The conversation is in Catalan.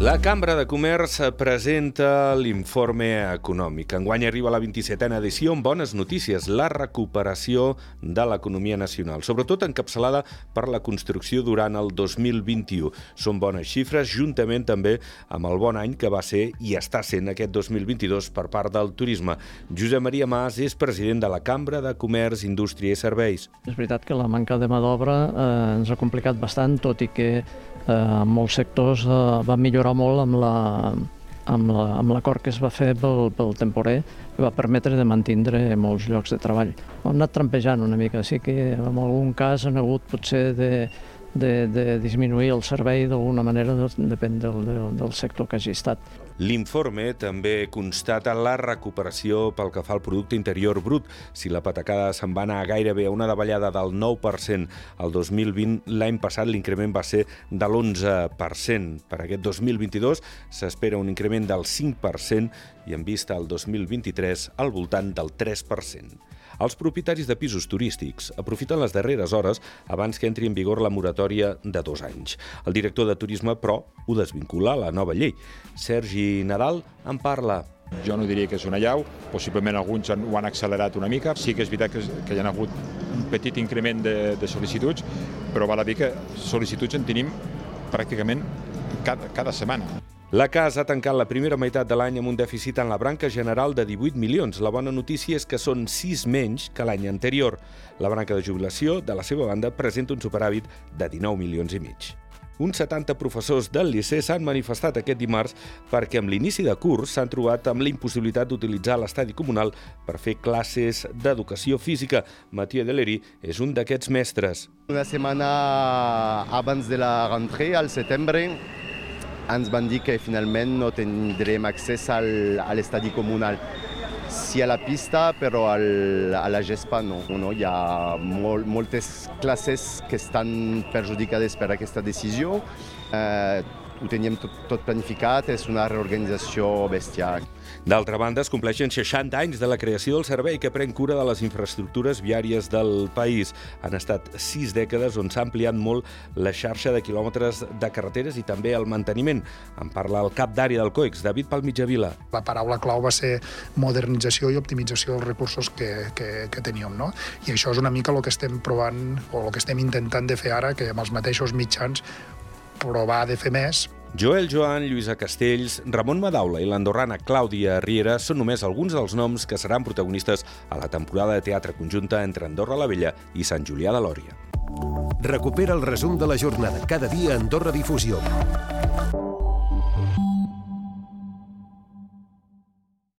La Cambra de Comerç presenta l'informe econòmic. Enguany arriba la 27a edició amb bones notícies, la recuperació de l'economia nacional, sobretot encapçalada per la construcció durant el 2021. Són bones xifres, juntament també amb el bon any que va ser i està sent aquest 2022 per part del turisme. Josep Maria Mas és president de la Cambra de Comerç, Indústria i Serveis. És veritat que la manca de mà d'obra eh, ens ha complicat bastant, tot i que eh, molts sectors eh, va millorar molt amb la amb la, amb l'acord que es va fer pel, pel temporer que va permetre de mantindre molts llocs de treball. Hem anat trampejant una mica, sí que en algun cas han hagut potser de, de, de disminuir el servei d'alguna manera, depèn del, del, del sector que hagi estat. L'informe també constata la recuperació pel que fa al producte interior brut. Si la patacada se'n va anar gairebé a una davallada del 9% al 2020, l'any passat l'increment va ser de l'11%. Per aquest 2022 s'espera un increment del 5% i en vista al 2023 al voltant del 3%. Els propietaris de pisos turístics aprofiten les darreres hores abans que entri en vigor la moratòria de dos anys. El director de Turisme, però, ho desvincula a la nova llei. Sergi Nadal en parla. Jo no diria que és una llau, possiblement alguns ho han accelerat una mica. Sí que és veritat que, que hi ha hagut un petit increment de, de sol·licituds, però val a dir que sol·licituds en tenim pràcticament cada, cada setmana. La casa ha tancat la primera meitat de l'any amb un dèficit en la branca general de 18 milions. La bona notícia és que són 6 menys que l'any anterior. La branca de jubilació, de la seva banda, presenta un superàvit de 19 milions i mig. Uns 70 professors del Liceu s'han manifestat aquest dimarts perquè amb l'inici de curs s'han trobat amb la impossibilitat d'utilitzar l'estadi comunal per fer classes d'educació física. Mathieu Deleri és un d'aquests mestres. Una setmana abans de la rentrée, al setembre, ens van dir que finalment no tindrem accés al, a l'estadi comunal. Sí a la pista, però al, a la gespa no. no? Hi ha mol, moltes classes que estan perjudicades per aquesta decisió. Eh, ho teníem tot, tot planificat, és una reorganització bestial. D'altra banda, es compleixen 60 anys de la creació del servei que pren cura de les infraestructures viàries del país. Han estat sis dècades on s'ha ampliat molt la xarxa de quilòmetres de carreteres i també el manteniment. En parla el cap d'àrea del COEX, David Palmitjavila. La paraula clau va ser modernització i optimització dels recursos que, que, que teníem. No? I això és una mica el que estem provant o el que estem intentant de fer ara, que amb els mateixos mitjans provar de fer més. Joel Joan, Lluïsa Castells, Ramon Madaula i l'andorrana Clàudia Riera són només alguns dels noms que seran protagonistes a la temporada de teatre conjunta entre Andorra la Vella i Sant Julià de Lòria. Recupera el resum de la jornada cada dia a Andorra Difusió.